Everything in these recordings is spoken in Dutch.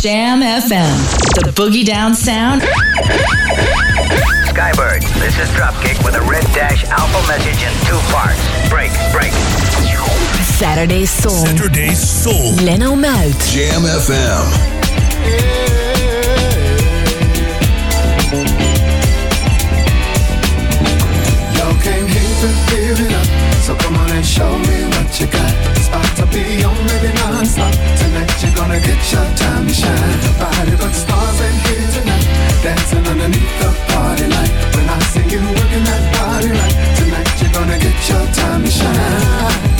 Jam FM, the boogie down sound. Skybird, this is Dropkick with a red dash alpha message in two parts. Break, break. Saturday Soul. Saturday Soul. Leno Muit. Jam FM. Y'all came here to give it up, so come on and show me what you got. It's about to be on, maybe non-stop. Gonna get your time to shine. Body but stars ain't here tonight, dancing underneath the party light. When I see you working that body right, tonight you're gonna get your time to shine.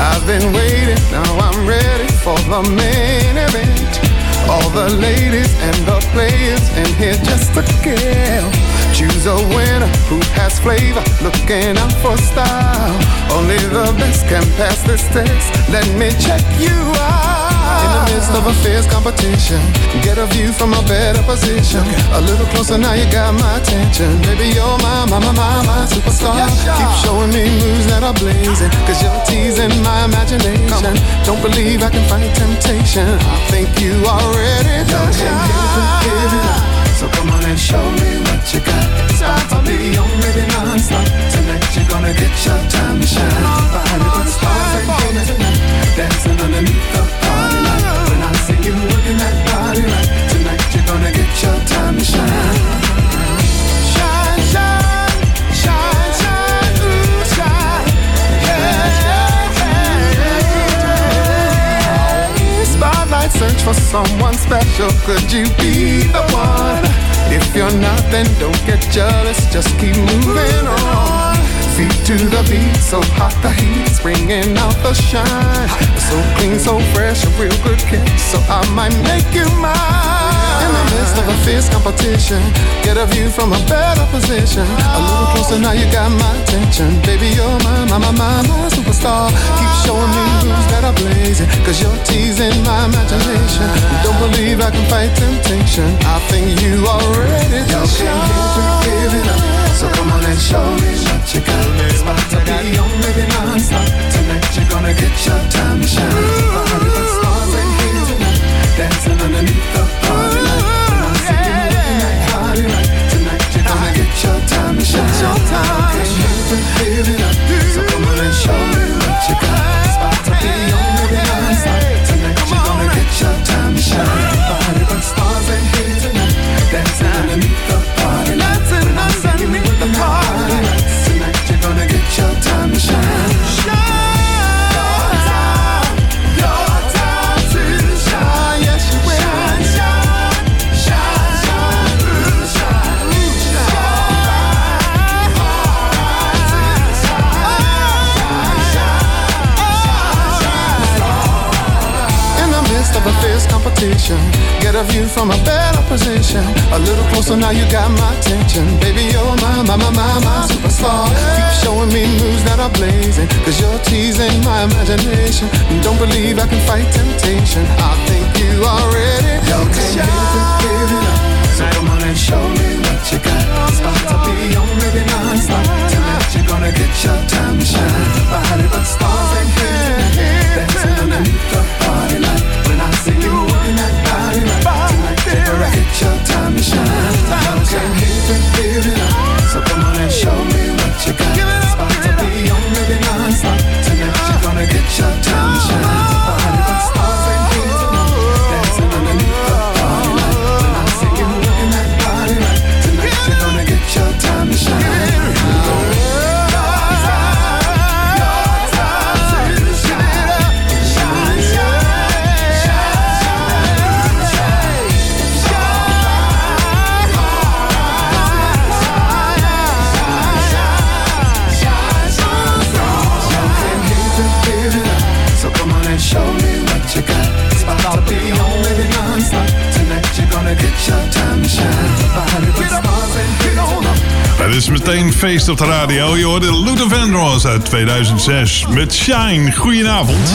I've been waiting, now I'm ready for the main event. All the ladies and the players in here just to kill. Choose a winner who has flavor, looking out for style. Only the best can pass Let me check you out. In the midst of a fierce competition, get a view from a better position. A little closer now, you got my attention. Baby, you're my, my, my, my, my superstar. Keep showing me moves that are blazing, cause you're teasing my imagination. Don't believe I can fight temptation. I think you are ready to shine. So come on and show me what you got. About to be on, maybe non-stop. Tonight you're gonna get your time to shine. Body but stars ain't here tonight. Dancing underneath the party light. When I see you working that body right. Tonight you're gonna get your time to. Shine, Search for someone special. Could you be the one? If you're not, then don't get jealous. Just keep moving on. Feet to the beat, so hot the heat's bringing out the shine. So clean, so fresh, a real good kick. So I might make you mine. In the midst of a fierce competition, get a view from a better position. A little closer now, you got my attention. Baby, you're my, my, my, my, my superstar. Keep showing me moves that are blazing, cause you're teasing my imagination. Don't believe I can fight temptation. I think you are ready to shine. Give it up. So come on and show me what you got. It's about to be on, maybe non-stop. Tonight you're gonna get your time to shine. But stars ain't here tonight. Dancing underneath the gonna your time to shine. Your time up. So come on and show me what you got. It's to be. Tonight you're gonna get your time to shine. Competition, get a view from a better position. A little closer now, you got my attention. Baby, you're my, my, my, my, my superstar. Keep showing me moves that are blazing, cause you're teasing my imagination. Don't believe I can fight temptation. I think you are ready. Yo, can you give it up? So come on and show me what you got. About to be on, maybe non-stop. Tonight you're gonna get your time to shine. Body but stars ain't here your time to shine. Yo, can give it up? So come on and show is meteen feest op de radio. Je hoorde Luther Vandross uit 2006 met Shine. Goedenavond.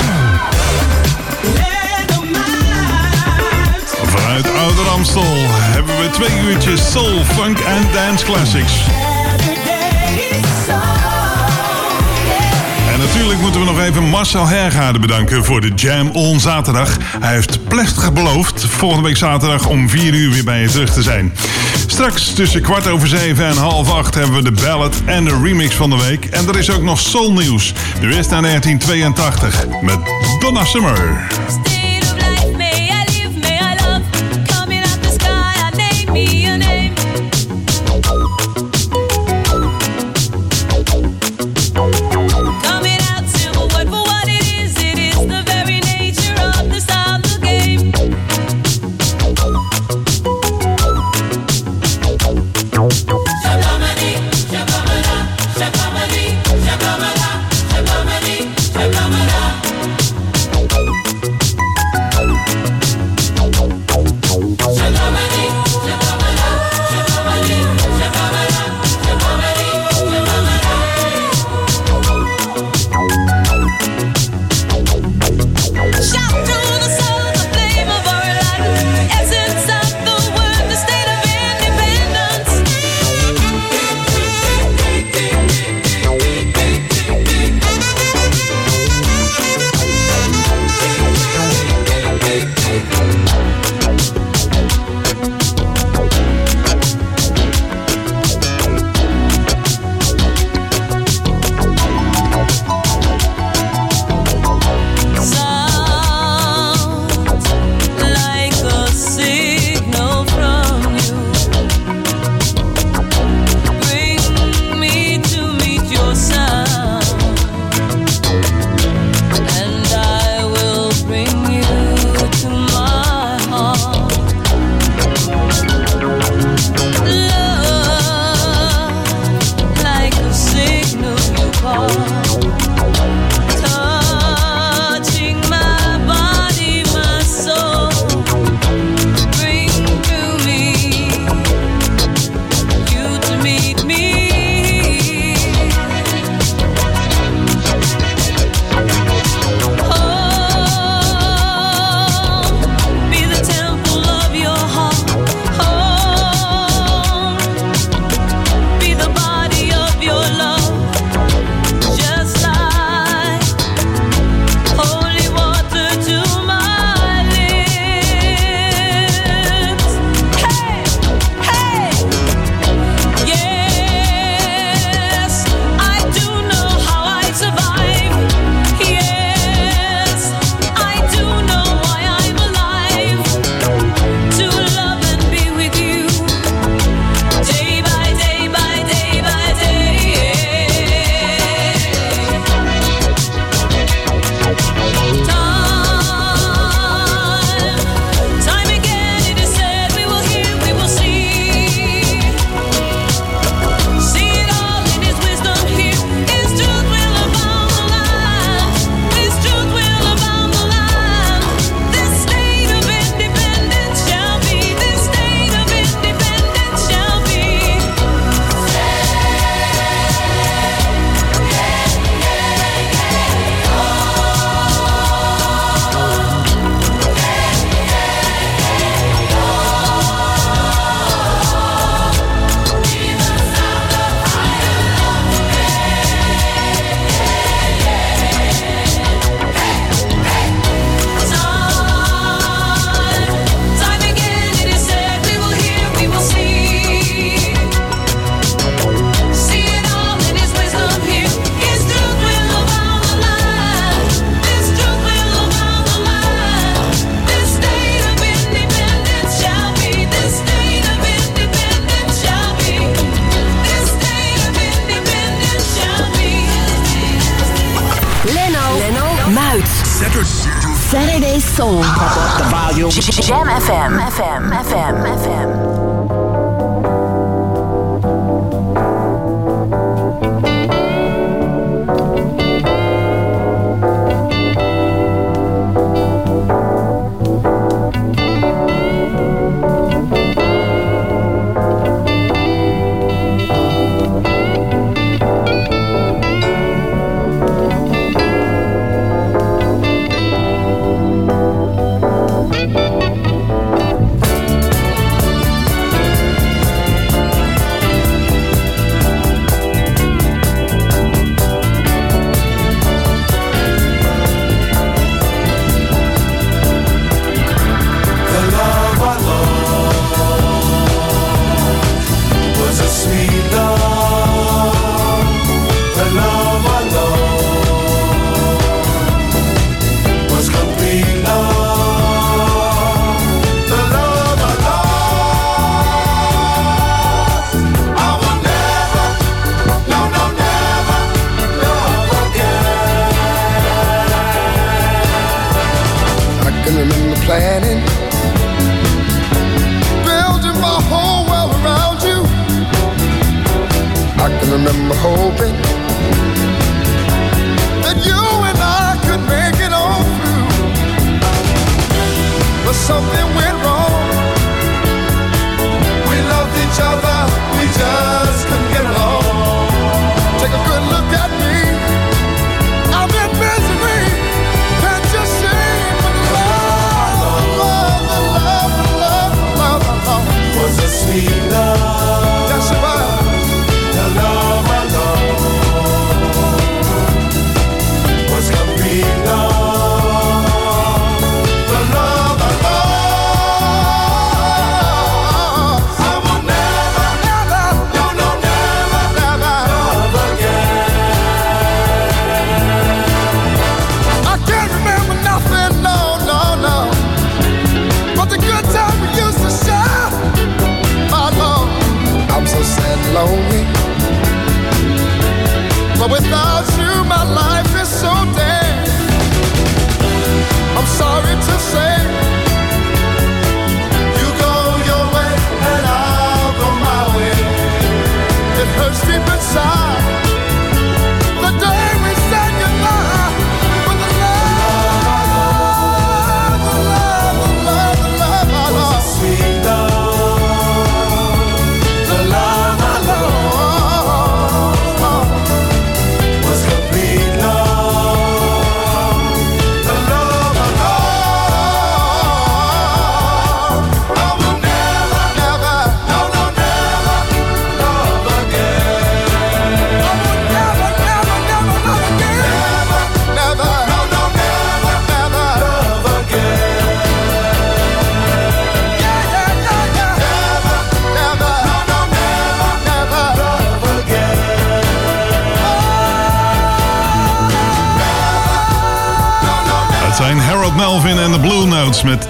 Vanuit Ouder Amstel hebben we twee uurtjes soul, funk en dance classics. En natuurlijk moeten we nog even Marcel Hergaarde bedanken voor de Jam on zaterdag. Hij heeft plechtig beloofd volgende week zaterdag om 4 uur weer bij je terug te zijn. Straks tussen kwart over zeven en half acht hebben we de ballad en de remix van de week. En er is ook nog soul nieuws. Is naar 1982 met Donna Summer.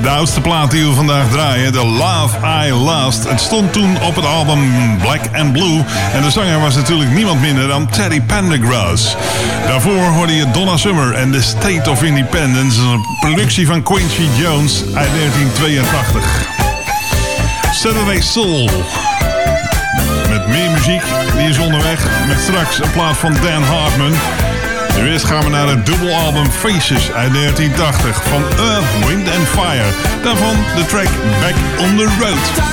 De oudste plaat die we vandaag draaien, de Love I Last. Het stond toen op het album Black and Blue. En de zanger was natuurlijk niemand minder dan Terry Pendergrass. Daarvoor hoorde je Donna Summer en The State of Independence. Een productie van Quincy Jones uit 1982. Saturday Soul. Met meer muziek, die is onderweg. Met straks een plaat van Dan Hartman. Nu eerst gaan we naar het dubbelalbum Faces uit 1980 van Earth, Wind and Fire. Daarvan de track Back on the Road.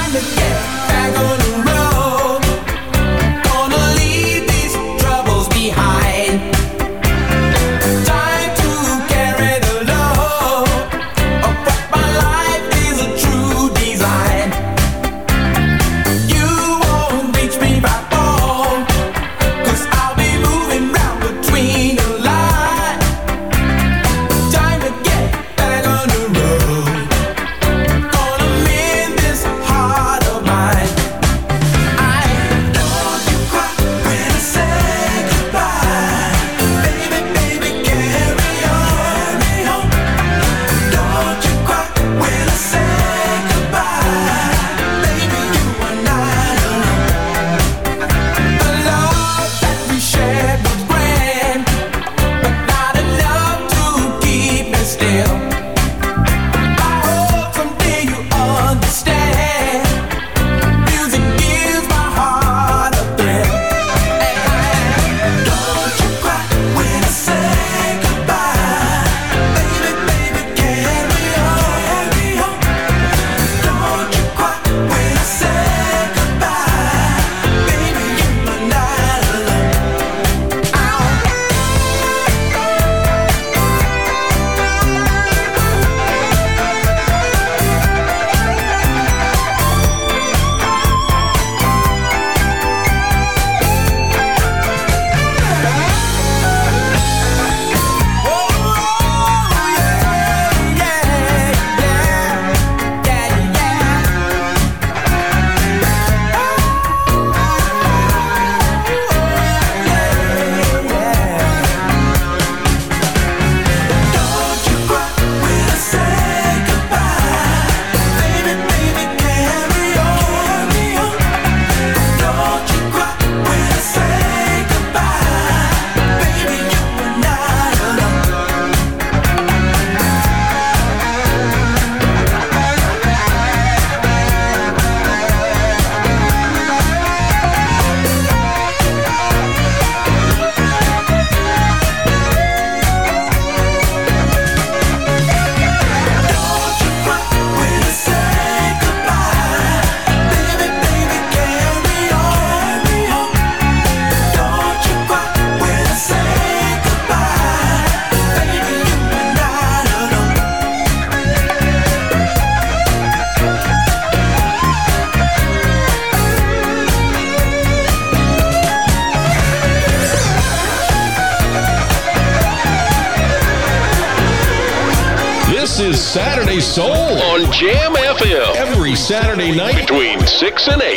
Jackson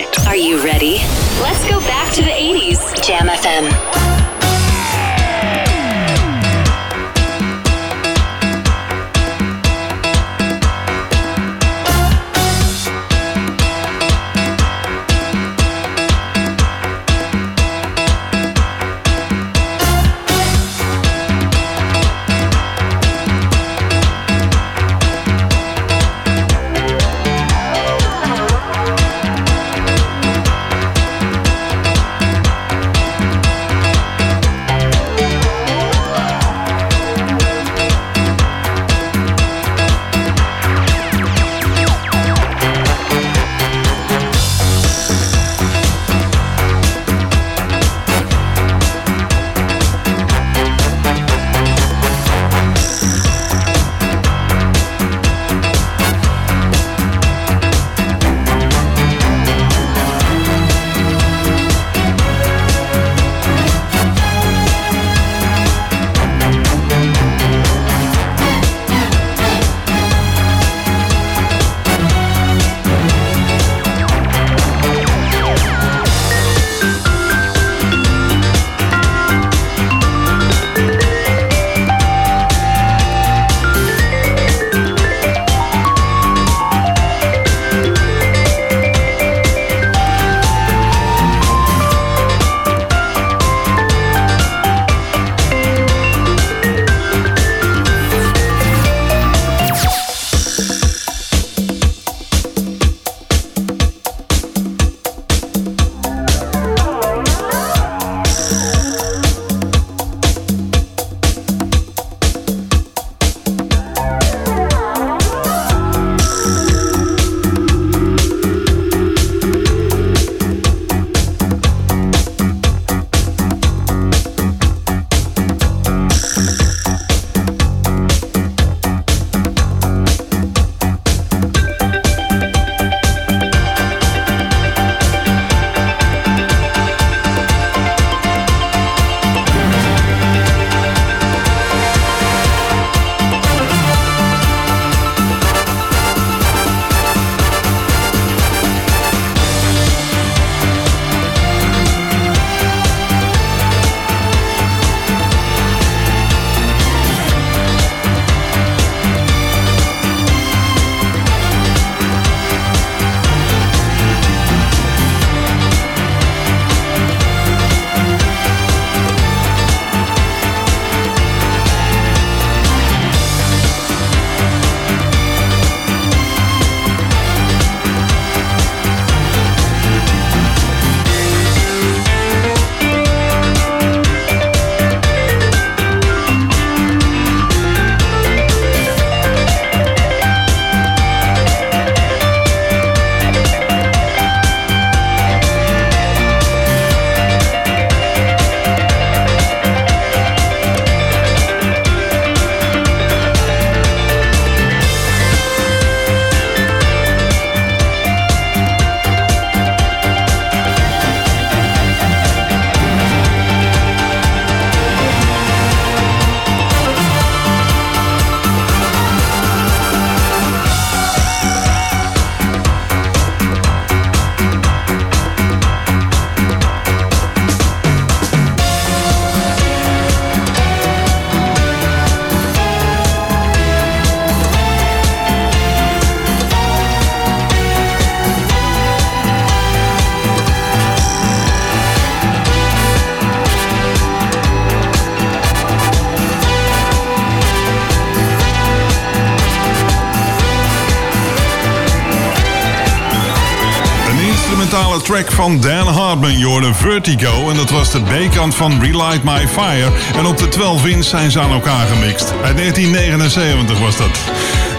van Dan Hartman, Jordan Vertigo. En dat was de B-kant van Relight My Fire. En op de 12 inch zijn ze aan elkaar gemixt. Uit 1979 was dat.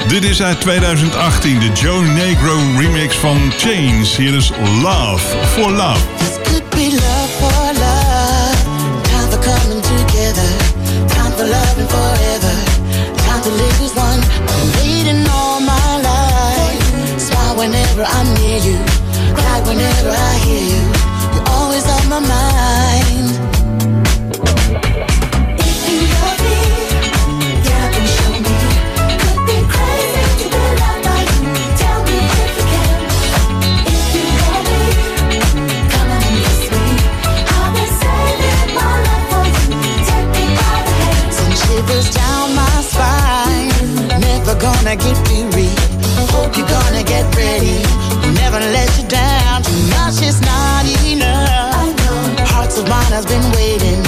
Dit is uit 2018, de Joe Negro remix van Chains. Hier is Love for Love. This could be love for love. Time for coming together. Time for loving forever. Time to live as one. I'm waiting all my life. Smile whenever I'm near you. cry whenever I hear you. You're always on my mind. If you love me, show me. Could be crazy to you. Tell me if you can. If you love me, come and kiss me. I've been saving my love for you. Take me by the hand. Some shivers down my spine. Never gonna get weary. Hope you're gonna get ready never let you down. Too much is not enough. Hearts of mine has been waiting.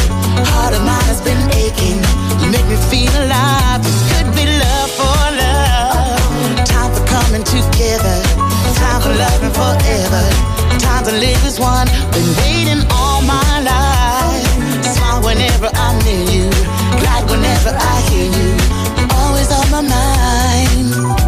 Heart of mine has been aching. You make me feel alive. This could be love for love. Time for coming together. Time for loving forever. Time to live as one. Been waiting all my life. Smile whenever I'm near you. Glad whenever I hear you. Always on my mind.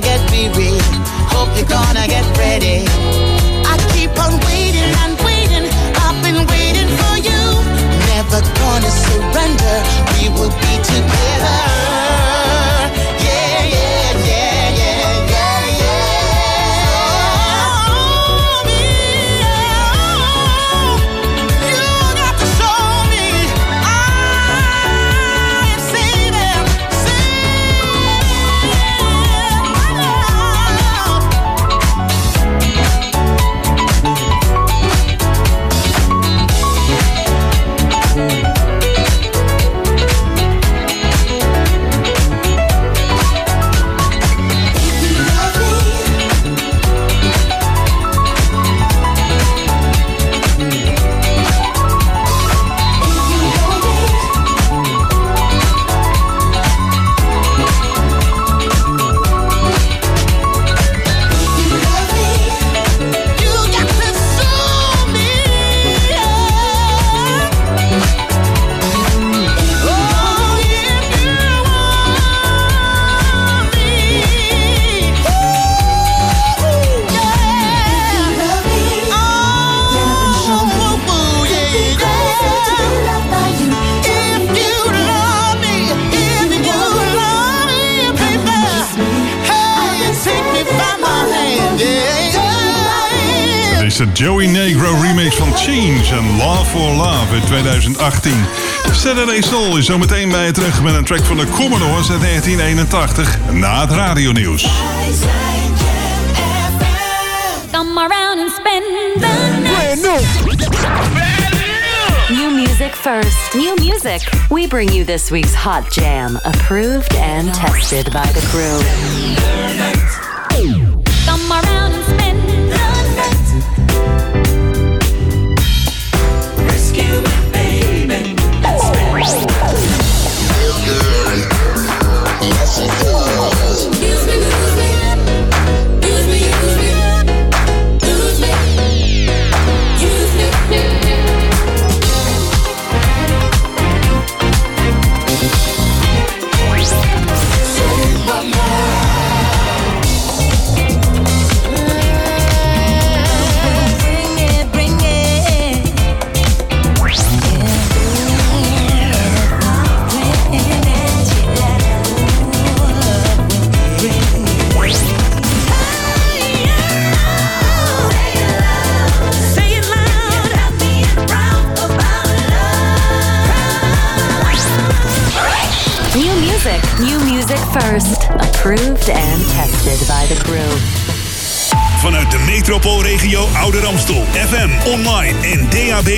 Gonna get weary. Hope you're gonna get ready. I keep on waiting and waiting. I've been waiting for you. Never gonna surrender. We will be together. 2018. Saturday Soul is zometeen bij je terug met een track van de Commodores uit 1981 na het radionieuws. Come around and spend the night. New music first. New music. We bring you this week's Hot Jam, approved and tested by the crew. Metropoolregio Ouder Amstel. FM, online en DAB+.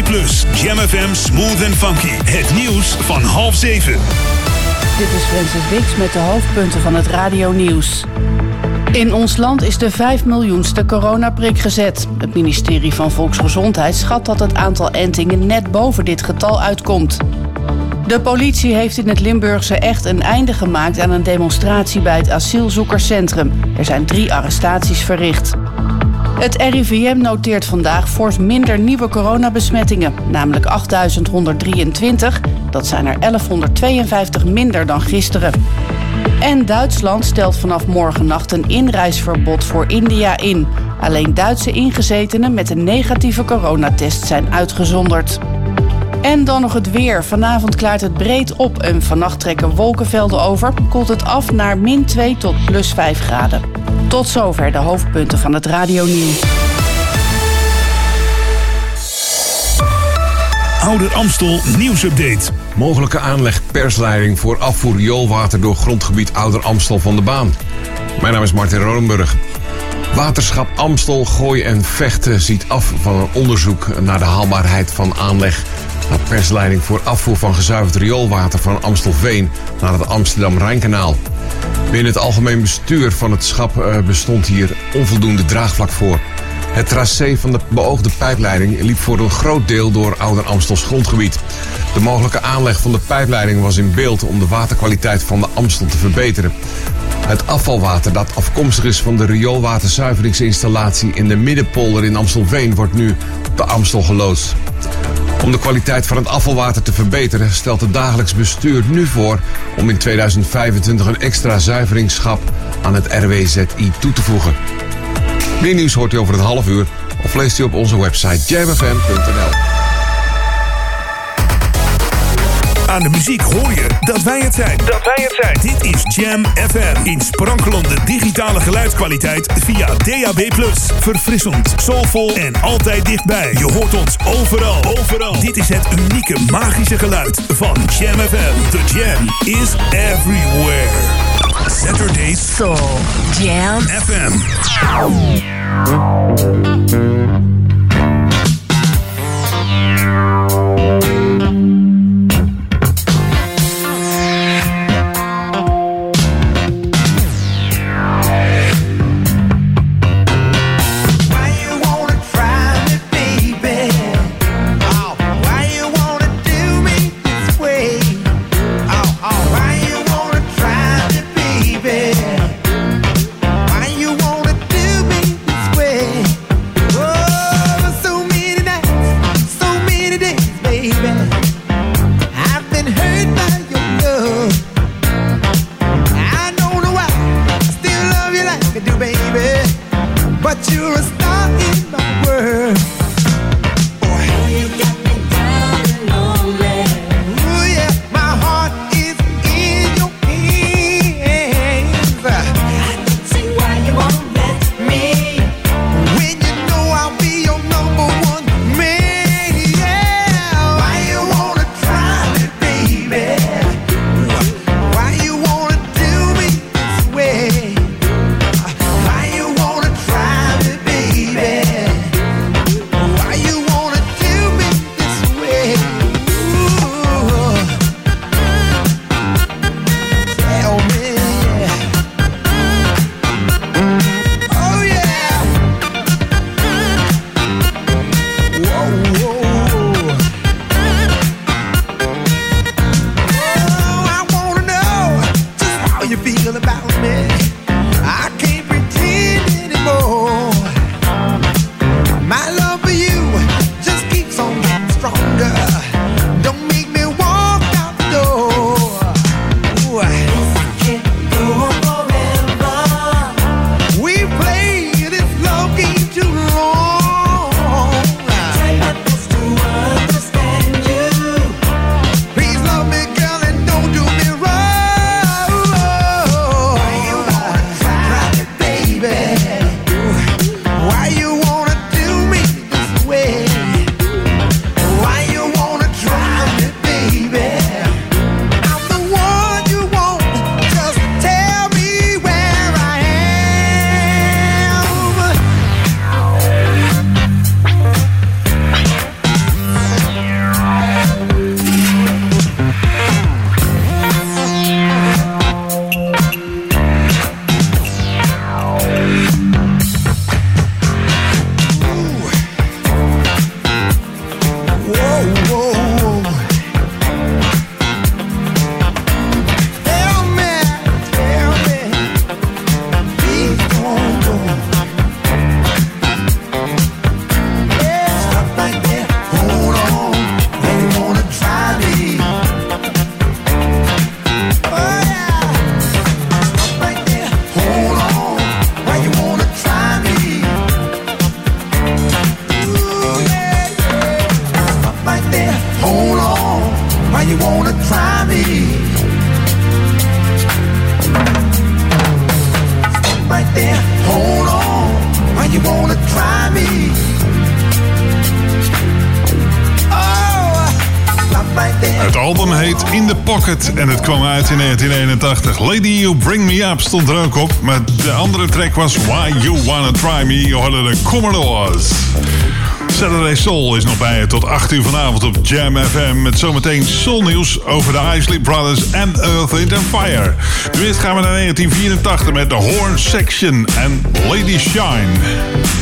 Jam FM Smooth and Funky. Het nieuws van half zeven. Dit is Francis Dix met de hoofdpunten van het radio-nieuws. In ons land is de 5 miljoenste coronaprik gezet. Het ministerie van Volksgezondheid schat dat het aantal entingen net boven dit getal uitkomt. De politie heeft in het Limburgse echt een einde gemaakt aan een demonstratie bij het asielzoekerscentrum. Er zijn drie arrestaties verricht. Het RIVM noteert vandaag fors minder nieuwe coronabesmettingen, namelijk 8.123. Dat zijn er 1152 minder dan gisteren. En Duitsland stelt vanaf morgennacht een inreisverbod voor India in. Alleen Duitse ingezetenen met een negatieve coronatest zijn uitgezonderd. En dan nog het weer. Vanavond klaart het breed op en vannacht trekken wolkenvelden over. Koelt het af naar min 2 tot plus 5 graden. Tot zover de hoofdpunten van het radionieuws. Ouder Amstel nieuwsupdate. Mogelijke aanleg persleiding voor afvoer rioolwater door grondgebied Ouder Amstel van de baan. Mijn naam is Martin Rodenburg. Waterschap Amstel, Gooi en Vechten ziet af van een onderzoek naar de haalbaarheid van aanleg naar persleiding voor afvoer van gezuiverd rioolwater van Amstelveen naar het Amsterdam-Rijnkanaal. Binnen het algemeen bestuur van het schap eh, bestond hier onvoldoende draagvlak voor. Het tracé van de beoogde pijpleiding liep voor een groot deel door Ouder Amstels grondgebied. De mogelijke aanleg van de pijpleiding was in beeld om de waterkwaliteit van de Amstel te verbeteren. Het afvalwater dat afkomstig is van de rioolwaterzuiveringsinstallatie in de Middenpolder in Amstelveen wordt nu op de Amstel geloosd. Om de kwaliteit van het afvalwater te verbeteren stelt het dagelijks bestuur nu voor om in 2025 een extra zuiveringsschap aan het RWZI toe te voegen. Meer nieuws hoort u over een half uur of leest u op onze website jamfm.nl. Aan de muziek hoor je dat wij het zijn. Dat wij het zijn. Dit is Jam FM. In sprankelende digitale geluidskwaliteit via DAB+. Verfrissend, soulvol en altijd dichtbij. Je hoort ons overal. Overal. Dit is het unieke magische geluid van Jam FM. The Jam is everywhere. Saturday Soul Jam FM. En het kwam uit in 1981. Lady You Bring Me Up stond er ook op. Maar de andere track was Why You Wanna Try Me. Je hoorde de Commodores. Saturday Soul is nog bij je tot 8 uur vanavond op Jam FM. Met zometeen Soul Nieuws over de Isley Brothers en Earth, Wind Fire. Nu gaan we naar 1984 met de Horn Section en Lady Shine.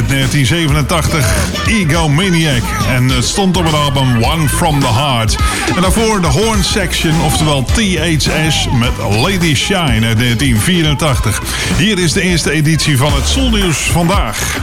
Uit 1987 Ego Maniac. En stond op het album One From The Heart. En daarvoor de Horn Section, oftewel THS met Lady Shine uit 1984. Hier is de eerste editie van het Zonnieuws vandaag.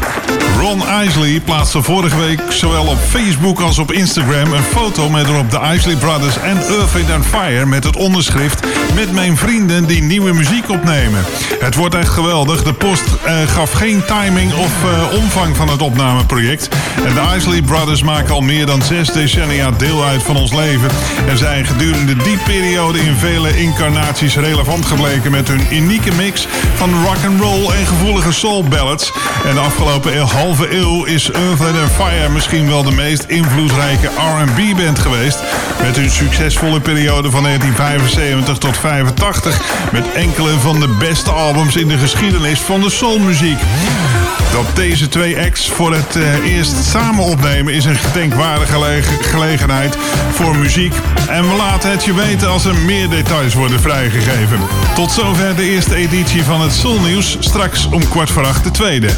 Ron Isley plaatste vorige week zowel op Facebook als op Instagram een foto met erop de Isley Brothers en Earth, and Fire met het onderschrift met mijn vrienden die nieuwe muziek opnemen. Het wordt echt geweldig. De post eh, gaf geen timing of eh, omvang van het opnameproject. En de Isley Brothers maken al meer dan zes decennia deel uit van ons leven en zijn gedurende die periode in vele incarnaties relevant gebleken met hun unieke mix van rock and roll en gevoelige soul ballads. En de afgelopen halve eeuw is Earth Wind Fire misschien wel de meest invloedrijke R&B band geweest met hun succesvolle periode van 1975 tot 85 met enkele van de beste albums in de geschiedenis van de soulmuziek. Dat deze twee acts voor het uh, eerst samen opnemen is een gedenkwaardige gelegenheid voor muziek. En we laten het je weten als er meer details worden vrijgegeven. Tot zover de eerste editie van het Soulnieuws. Straks om kwart voor acht de tweede.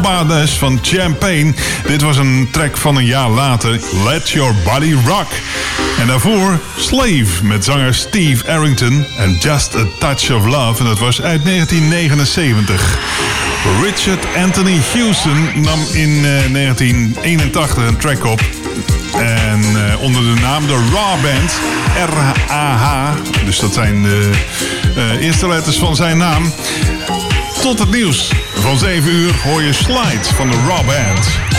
How van Champagne. Dit was een track van een jaar later, Let Your Body Rock. En daarvoor Slave met zanger Steve Arrington en Just a Touch of Love. En dat was uit 1979. Richard Anthony Houston nam in eh, 1981 een track op. En eh, onder de naam de Raw Band, R-A-H. Dus dat zijn de eh, eerste letters van zijn naam. Tot het nieuws. Van 7 uur hoor je slides van de Raw Band.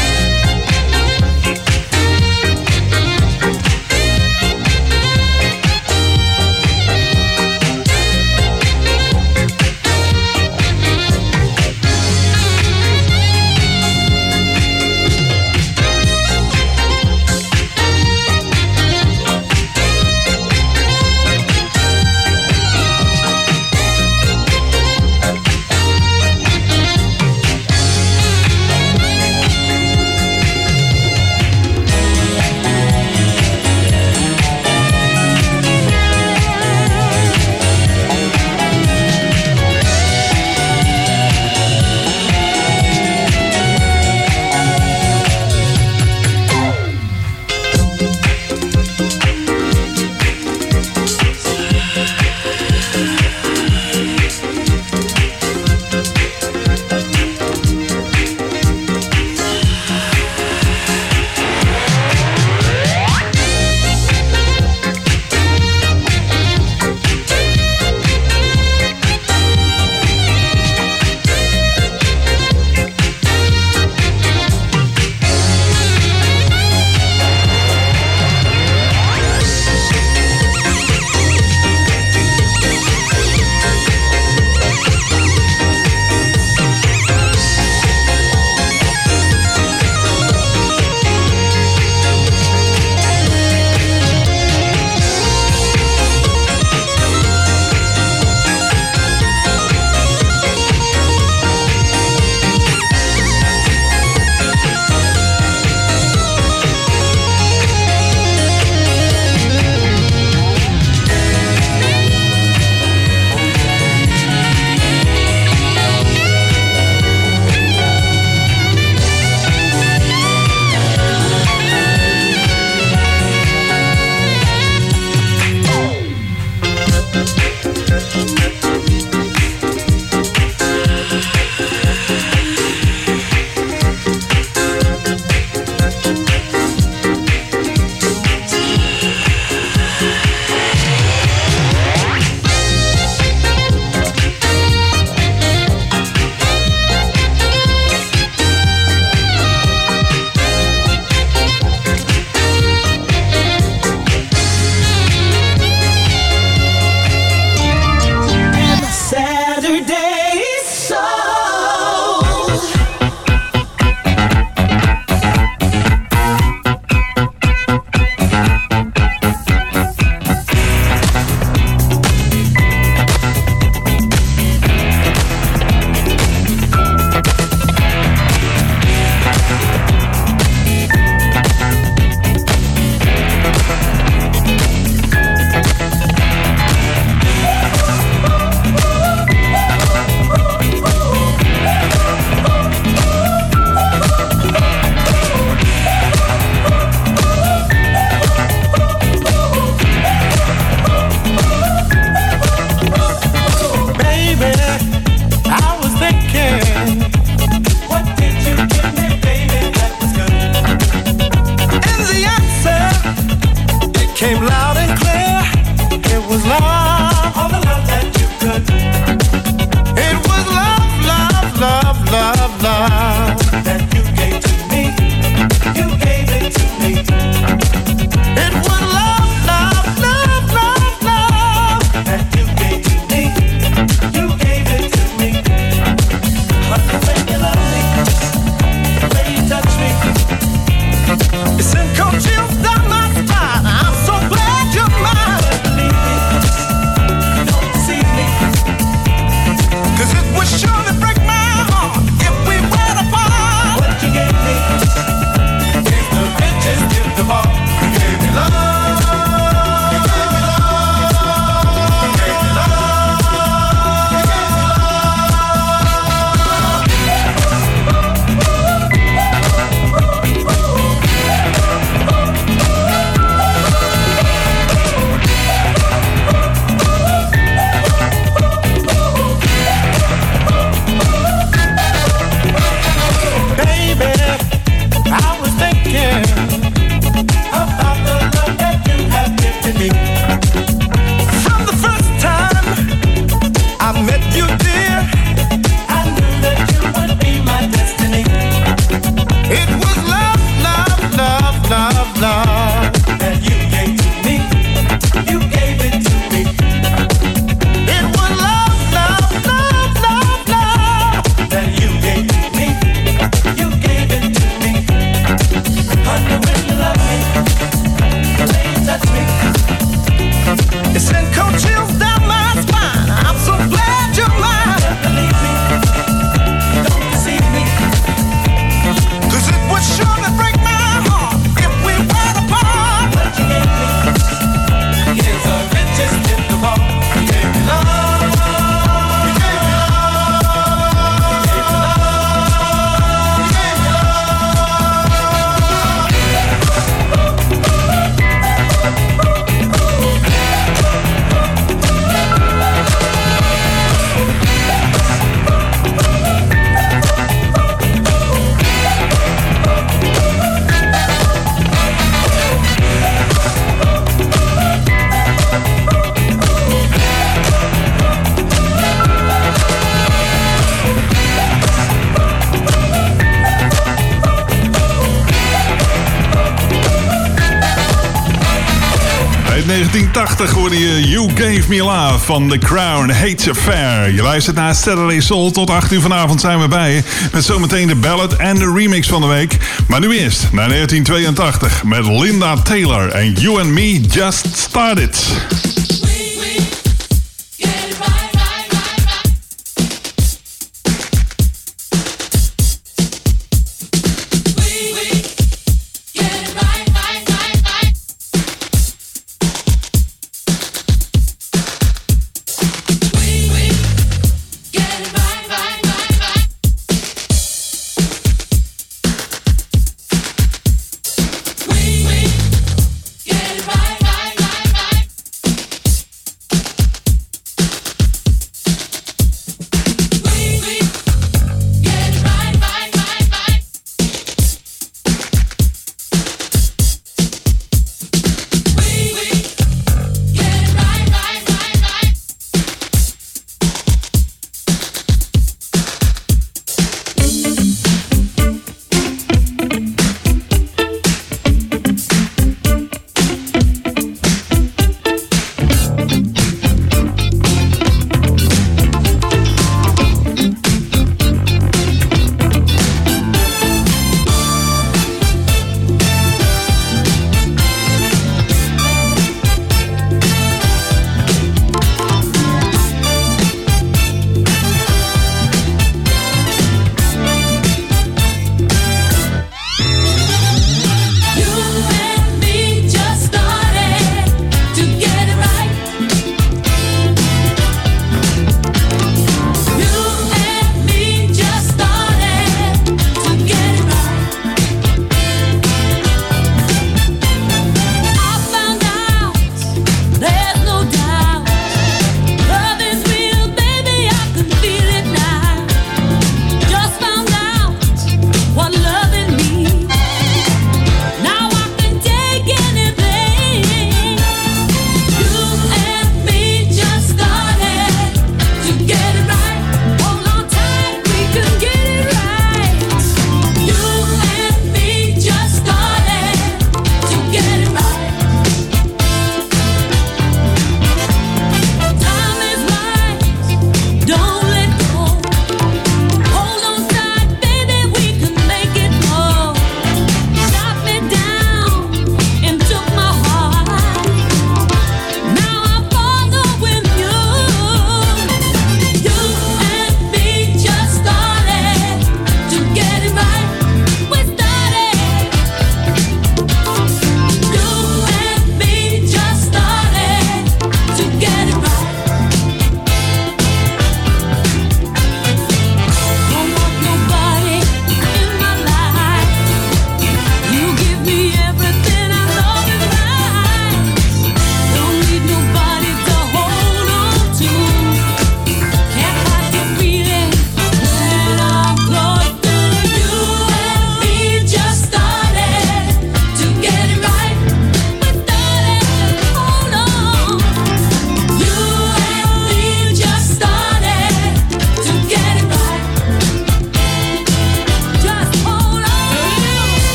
Me Love van The Crown Hates Affair. Je luistert naar Saturday Soul. Tot 8 uur vanavond zijn we bij. Met zometeen de ballad en de remix van de week. Maar nu eerst naar 1982 met Linda Taylor en You and Me Just Started.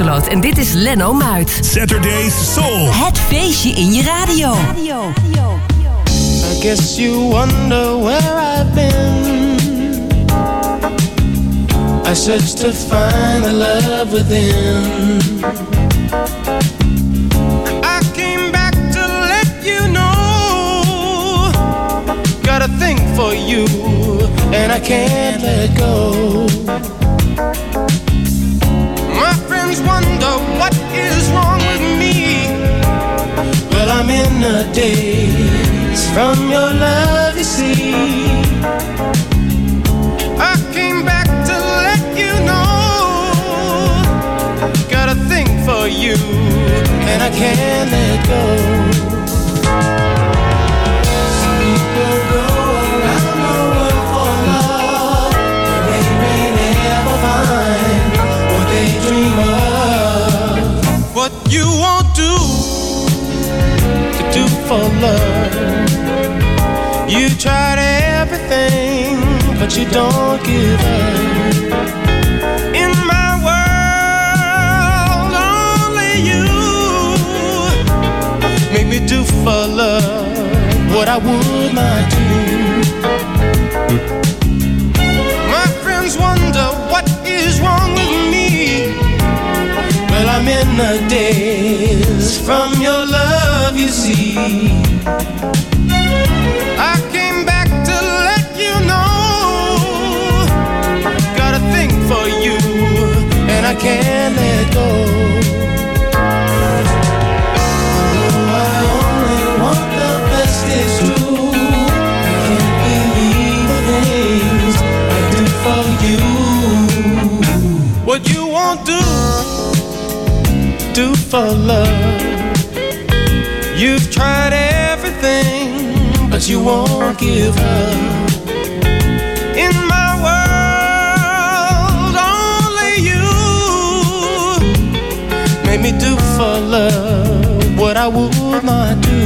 Hannelore Zwitserloot en dit is Lenno Muit. Saturday's Soul. Het feestje in je radio. I guess you wonder where I've been. I searched to find the love within. I came back to let you know. Got a thing for you, and I can't let go. What is wrong with me. Well, I'm in a daze from your love, you see. I came back to let you know. Got a thing for you, and I can't let go. For love. You tried everything, but you don't give up. In my world, only you make me do for love what I would not do. My friends wonder what is wrong with me. Well, I'm in the days from your you see. I came back to let you know. Got a thing for you, and I can't let go. What you won't do, do for love. You won't give up. In my world, only you make me do for love what I would not do.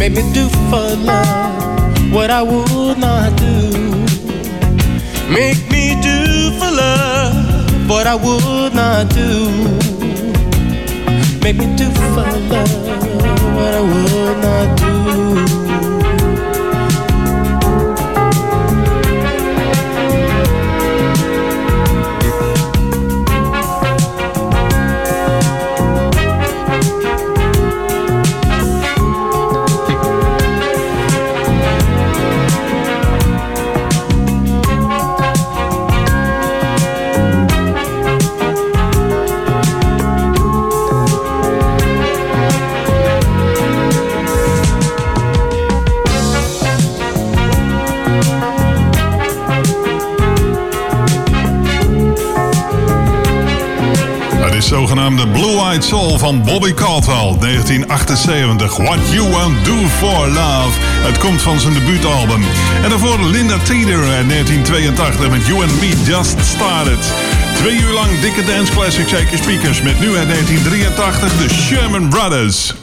Make me do for love what I would not do. Make me do for love what I would not do. Make me do for love what I would not do. Zogenaamde Blue Eyed Soul van Bobby Caldwell, 1978. What You Won't Do For Love. Het komt van zijn debuutalbum. En daarvoor Linda Teeter uit 1982 met You and Me Just Started. Twee uur lang dikke dance classics, zeker speakers. Met nu uit 1983 de Sherman Brothers.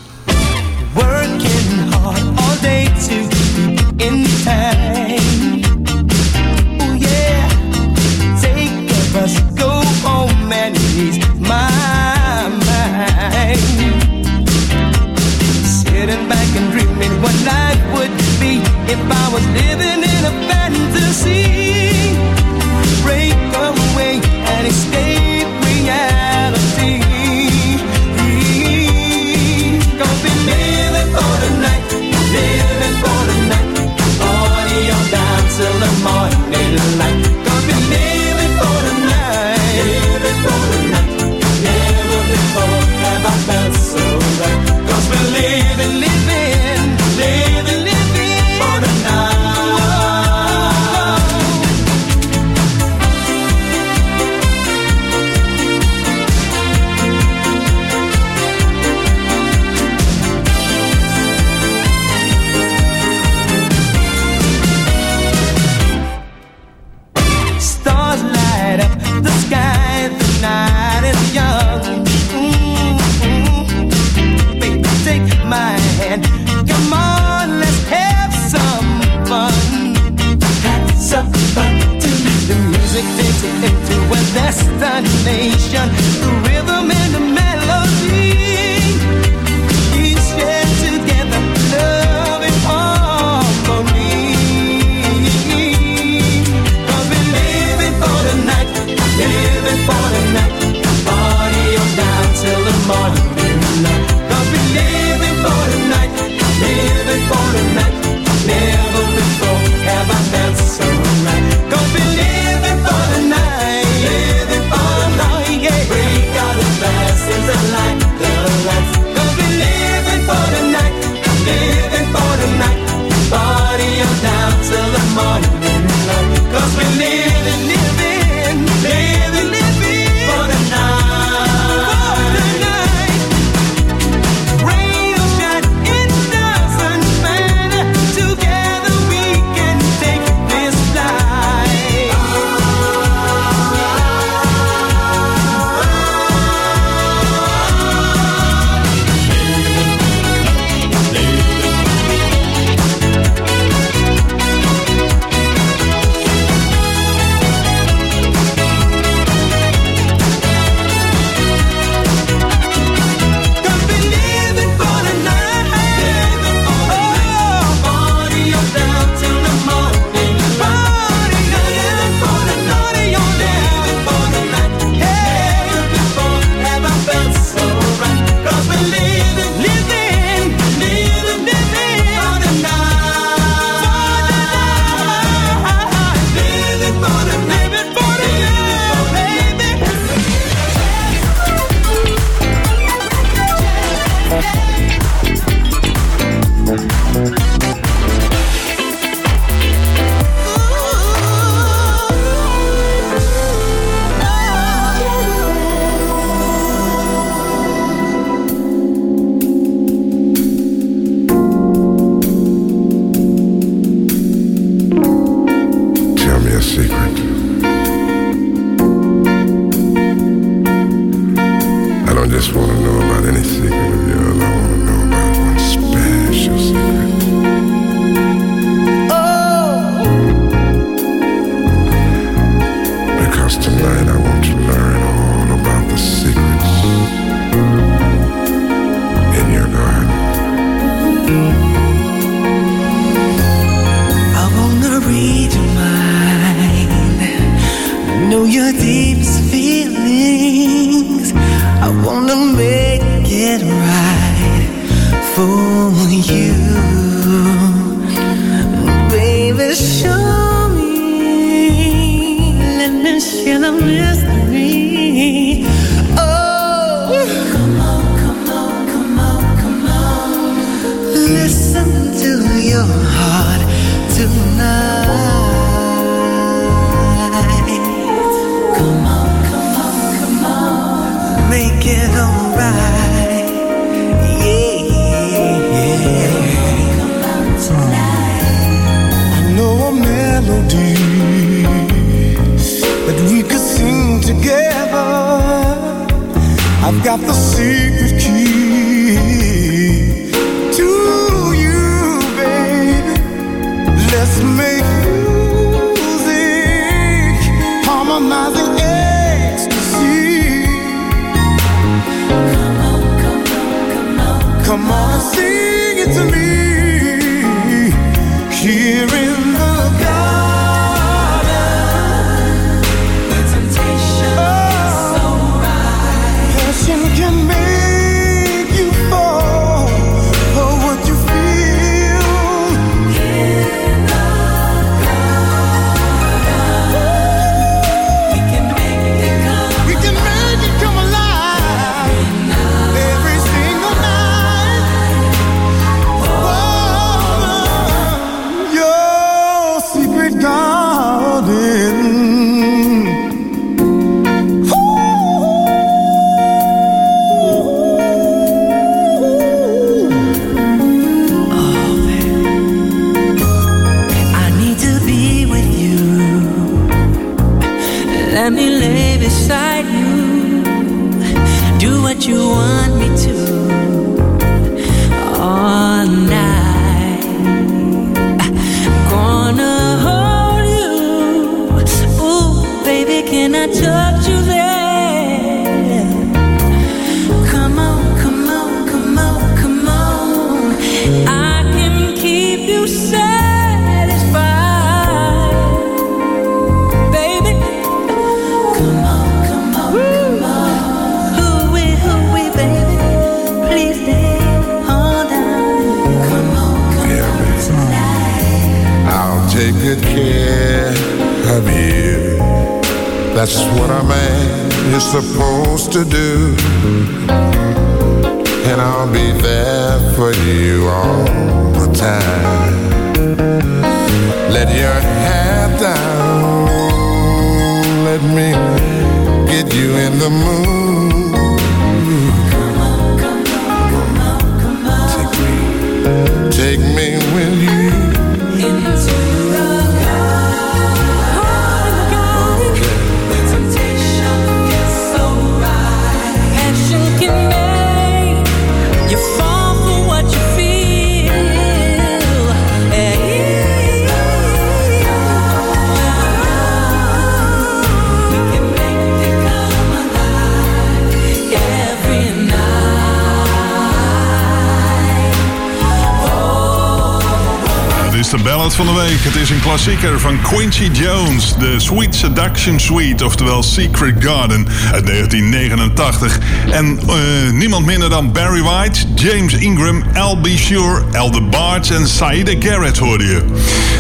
from Quincy Jones, The Sweet Seduction Suite, oftewel Secret Garden uit 1989. En eh, niemand minder dan Barry White, James Ingram, Al B. Shure, Elder en Saida Garrett hoorde je.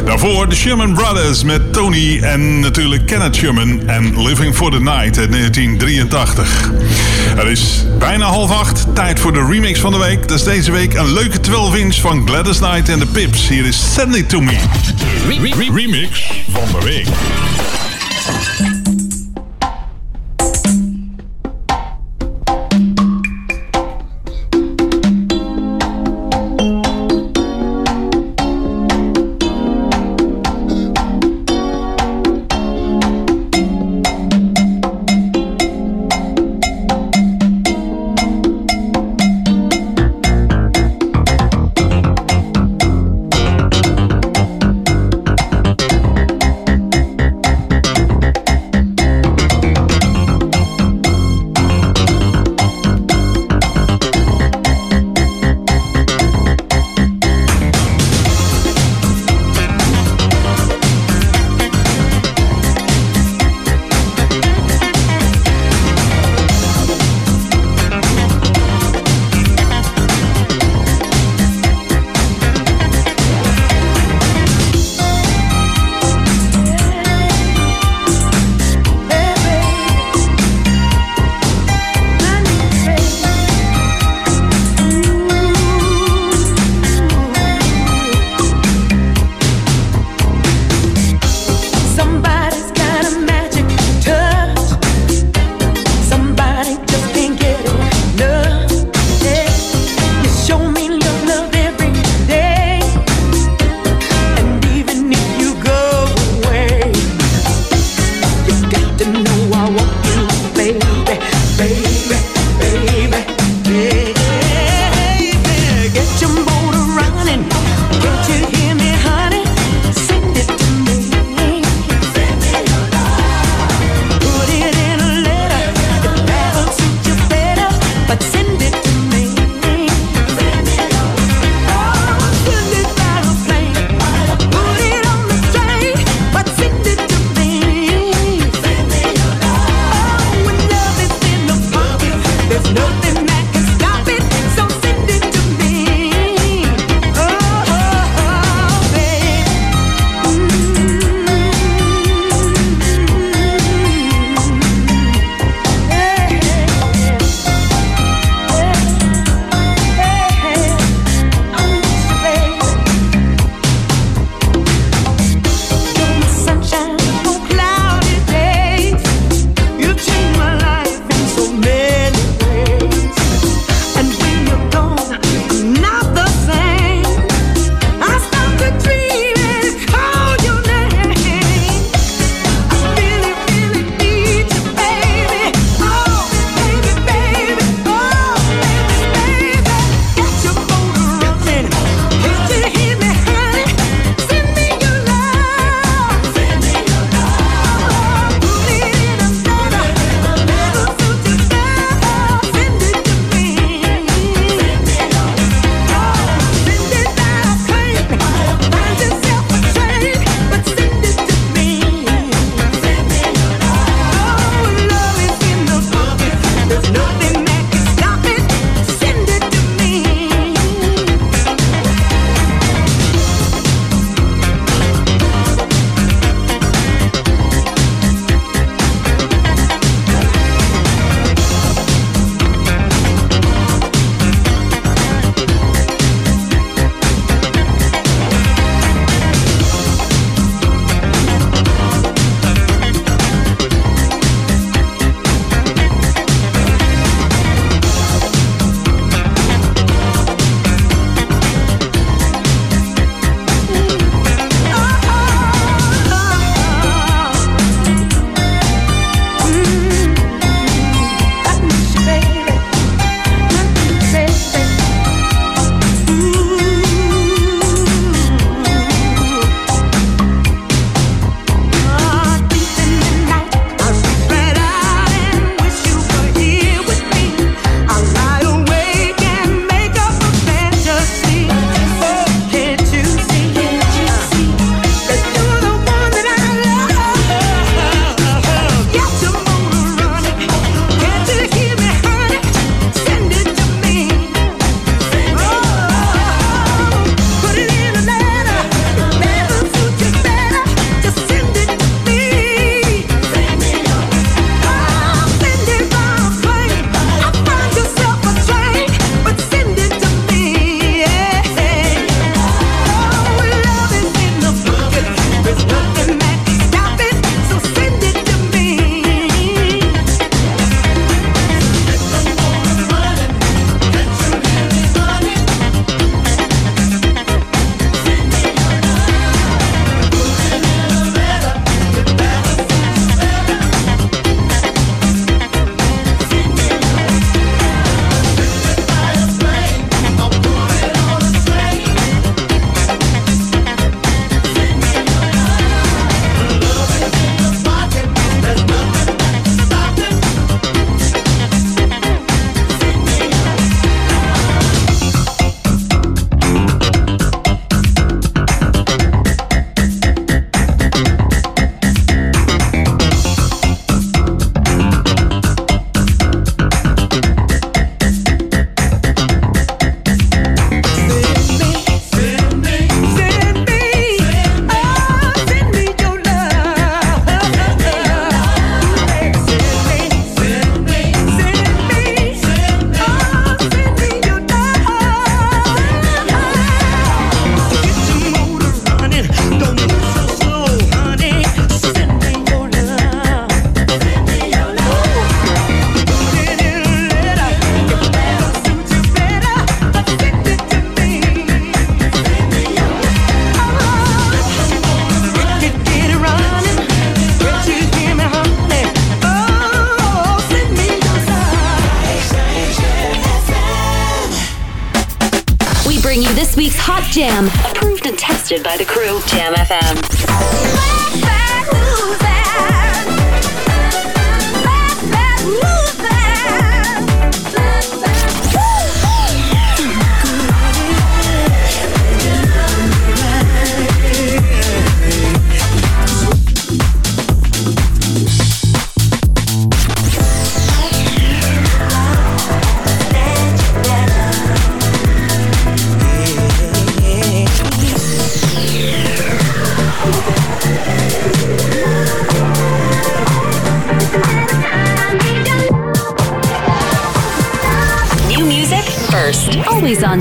Daarvoor de Sherman Brothers met Tony en natuurlijk Kenneth Sherman en Living for the Night uit 1983. Het is bijna half acht, tijd voor de remix van de week. Dat is deze week een leuke 12 inch van Gladys Knight en de Pips. Hier is Send It To Me. -remix van de week.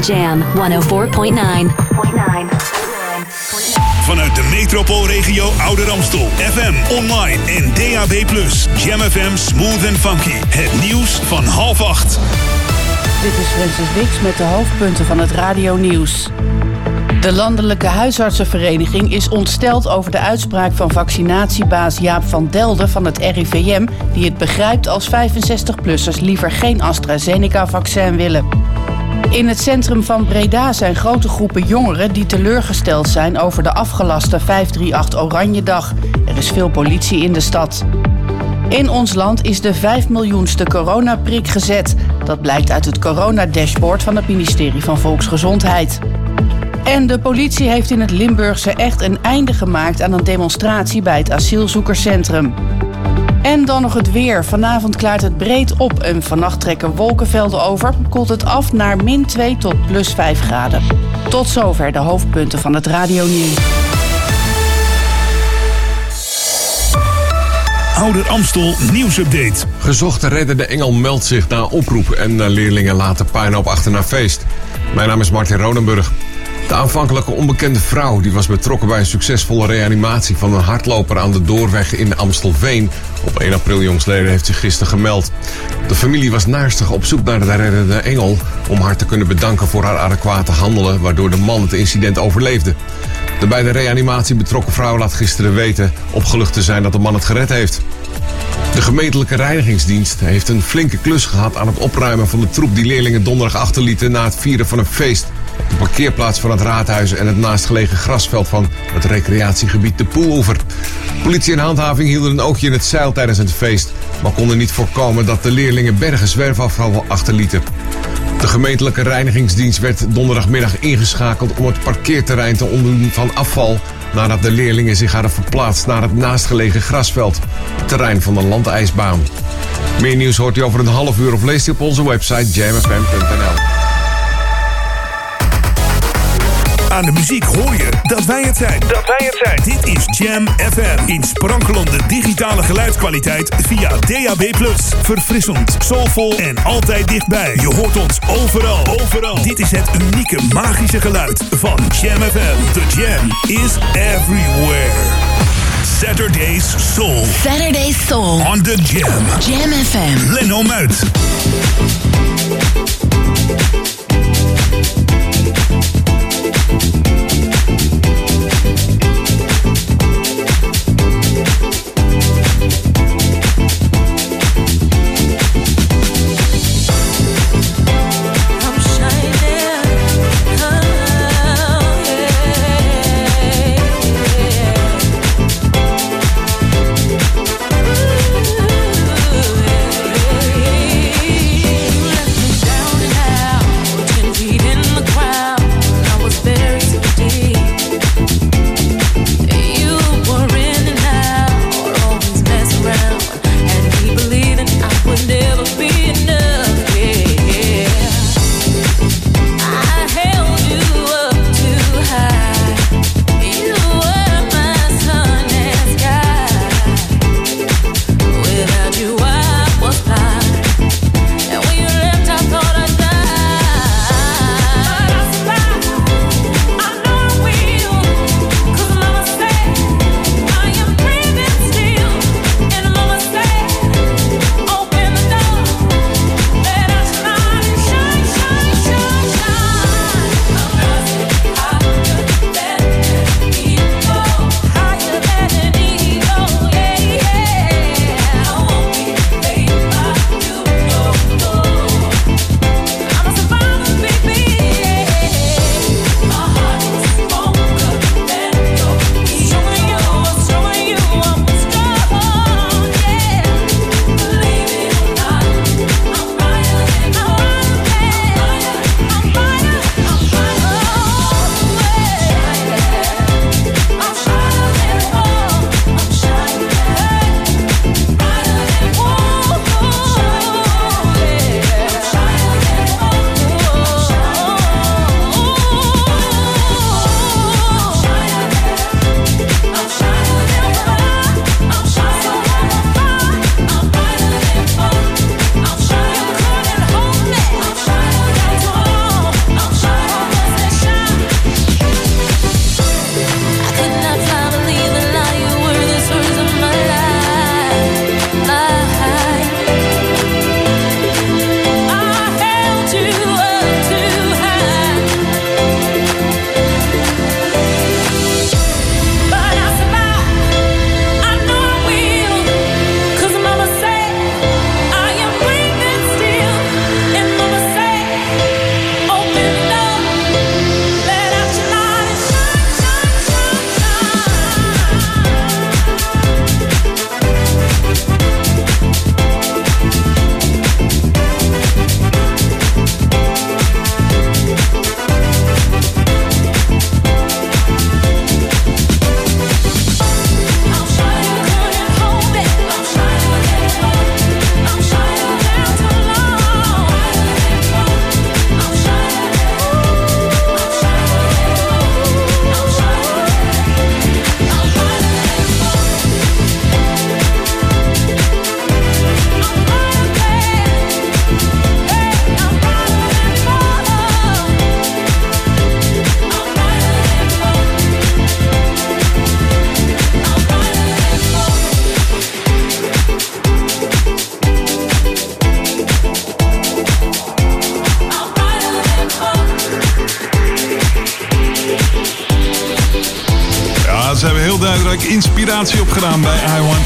Jam 104.9. Vanuit de metropoolregio Ouder Amstel. FM, online en DAB+. Jam FM Smooth and Funky. Het nieuws van half acht. Dit is Francis Wix met de hoofdpunten van het radionieuws. De Landelijke Huisartsenvereniging is ontsteld over de uitspraak van vaccinatiebaas Jaap van Delden van het RIVM, die het begrijpt als 65-plussers liever geen AstraZeneca-vaccin willen. In het centrum van Breda zijn grote groepen jongeren die teleurgesteld zijn over de afgelaste 538 Oranjedag. Er is veel politie in de stad. In ons land is de 5 miljoenste coronaprik gezet. Dat blijkt uit het coronadashboard van het ministerie van Volksgezondheid. En de politie heeft in het Limburgse echt een einde gemaakt aan een demonstratie bij het asielzoekerscentrum. En dan nog het weer. Vanavond klaart het breed op en vannacht trekken wolkenvelden over. Koelt het af naar min 2 tot plus 5 graden. Tot zover de hoofdpunten van het radionieuws. Ouder Amstel nieuwsupdate. Gezochte reddende engel meldt zich na oproep en leerlingen laten puinhoop achter naar feest. Mijn naam is Martin Rodenburg. De aanvankelijke onbekende vrouw die was betrokken bij een succesvolle reanimatie van een hardloper aan de doorweg in Amstelveen. Op 1 april jongsleden heeft zich gisteren gemeld. De familie was naastig op zoek naar de reddende engel om haar te kunnen bedanken voor haar adequate handelen, waardoor de man het incident overleefde. De bij de reanimatie betrokken vrouw laat gisteren weten opgelucht te zijn dat de man het gered heeft. De gemeentelijke reinigingsdienst heeft een flinke klus gehad aan het opruimen van de troep die leerlingen donderdag achterlieten na het vieren van een feest. De parkeerplaats van het raadhuis en het naastgelegen grasveld van het recreatiegebied de Poeloever. Politie en handhaving hielden een oogje in het zeil tijdens het feest, maar konden niet voorkomen dat de leerlingen bergen zwerfafval achterlieten. De gemeentelijke reinigingsdienst werd donderdagmiddag ingeschakeld om het parkeerterrein te ontdoen van afval nadat de leerlingen zich hadden verplaatst naar het naastgelegen grasveld, het terrein van de landijsbaan. Meer nieuws hoort u over een half uur of leest u op onze website jamfm.nl. Aan de muziek hoor je dat wij het zijn. Dat wij het zijn. Dit is Jam FM. In sprankelende digitale geluidskwaliteit via DAB+. Verfrissend, soulvol en altijd dichtbij. Je hoort ons overal. Overal. Dit is het unieke magische geluid van Jam FM. The Jam is everywhere. Saturday's Soul. Saturday Soul. On the Jam. Jam FM. Leno Muit.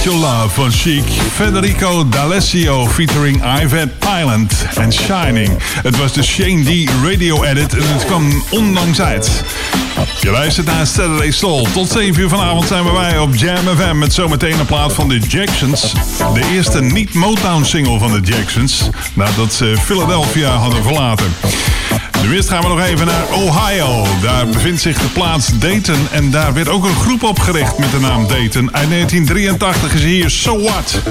Your Love van Chic. Federico D'Alessio featuring Yvette Pilot en Shining. Het was de Shane D radio edit en het kwam ondanks uit. Je luistert naar Saturday Soul. Tot 7 uur vanavond zijn we bij op Jam FM met zometeen een plaat van de Jacksons. De eerste niet-Motown single van de Jacksons nadat ze Philadelphia hadden verlaten. Nu eerst gaan we nog even naar Ohio. Daar bevindt zich de plaats Dayton en daar werd ook een groep opgericht met de naam Dayton. Uit 1983 is hier So What.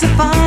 It's a.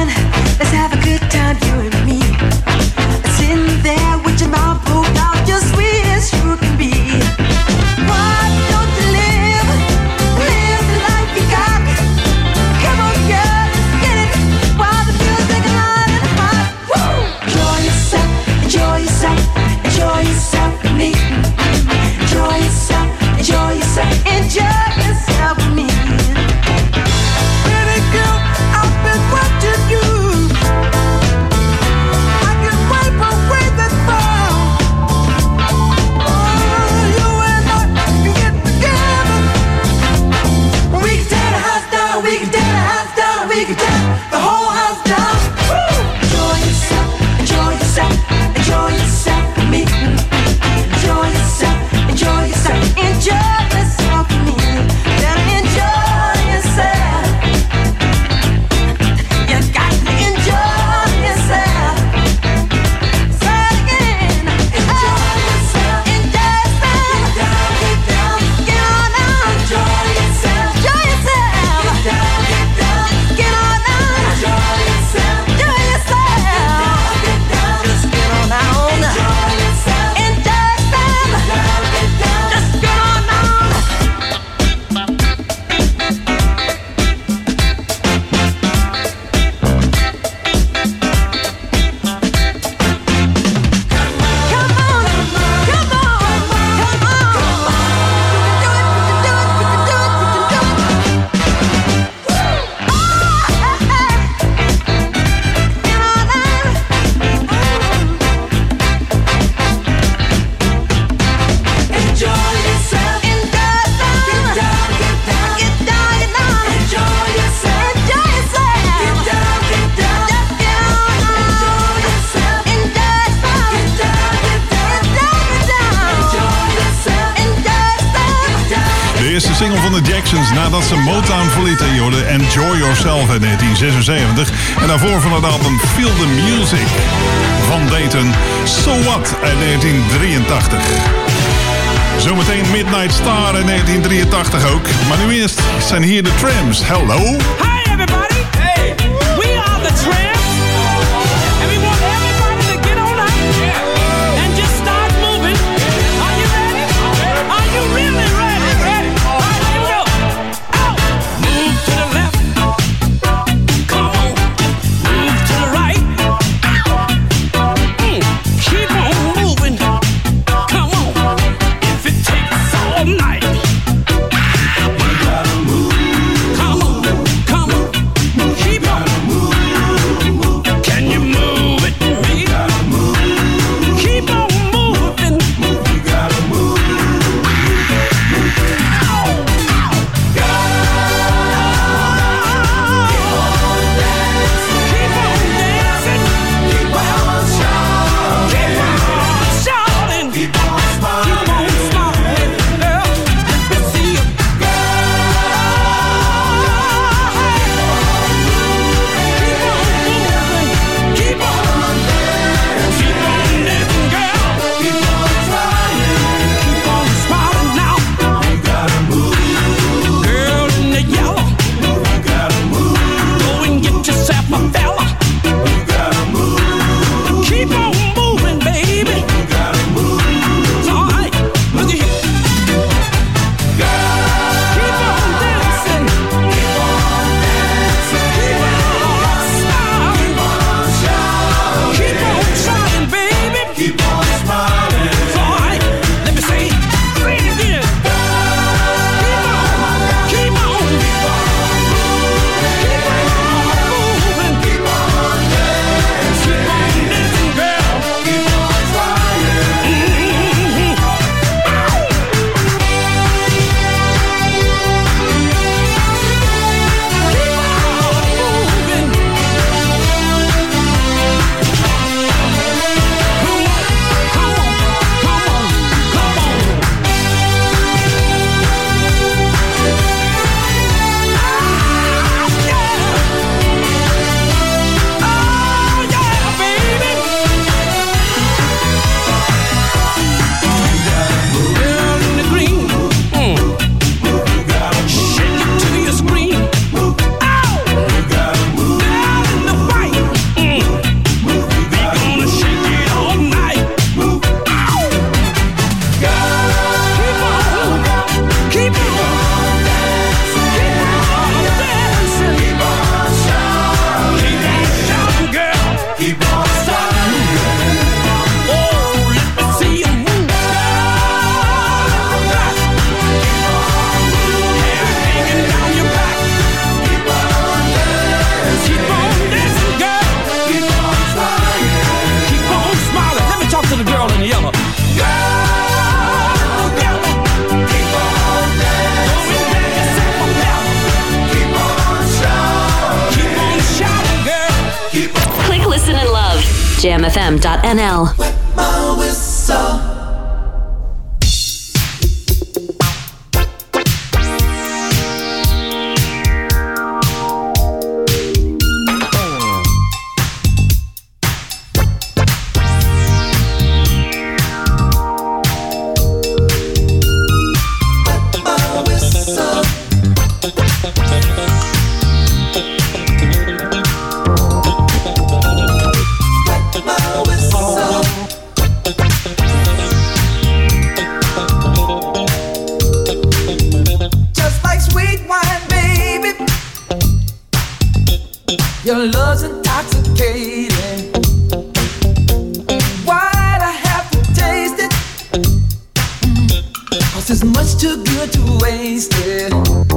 too good to waste it.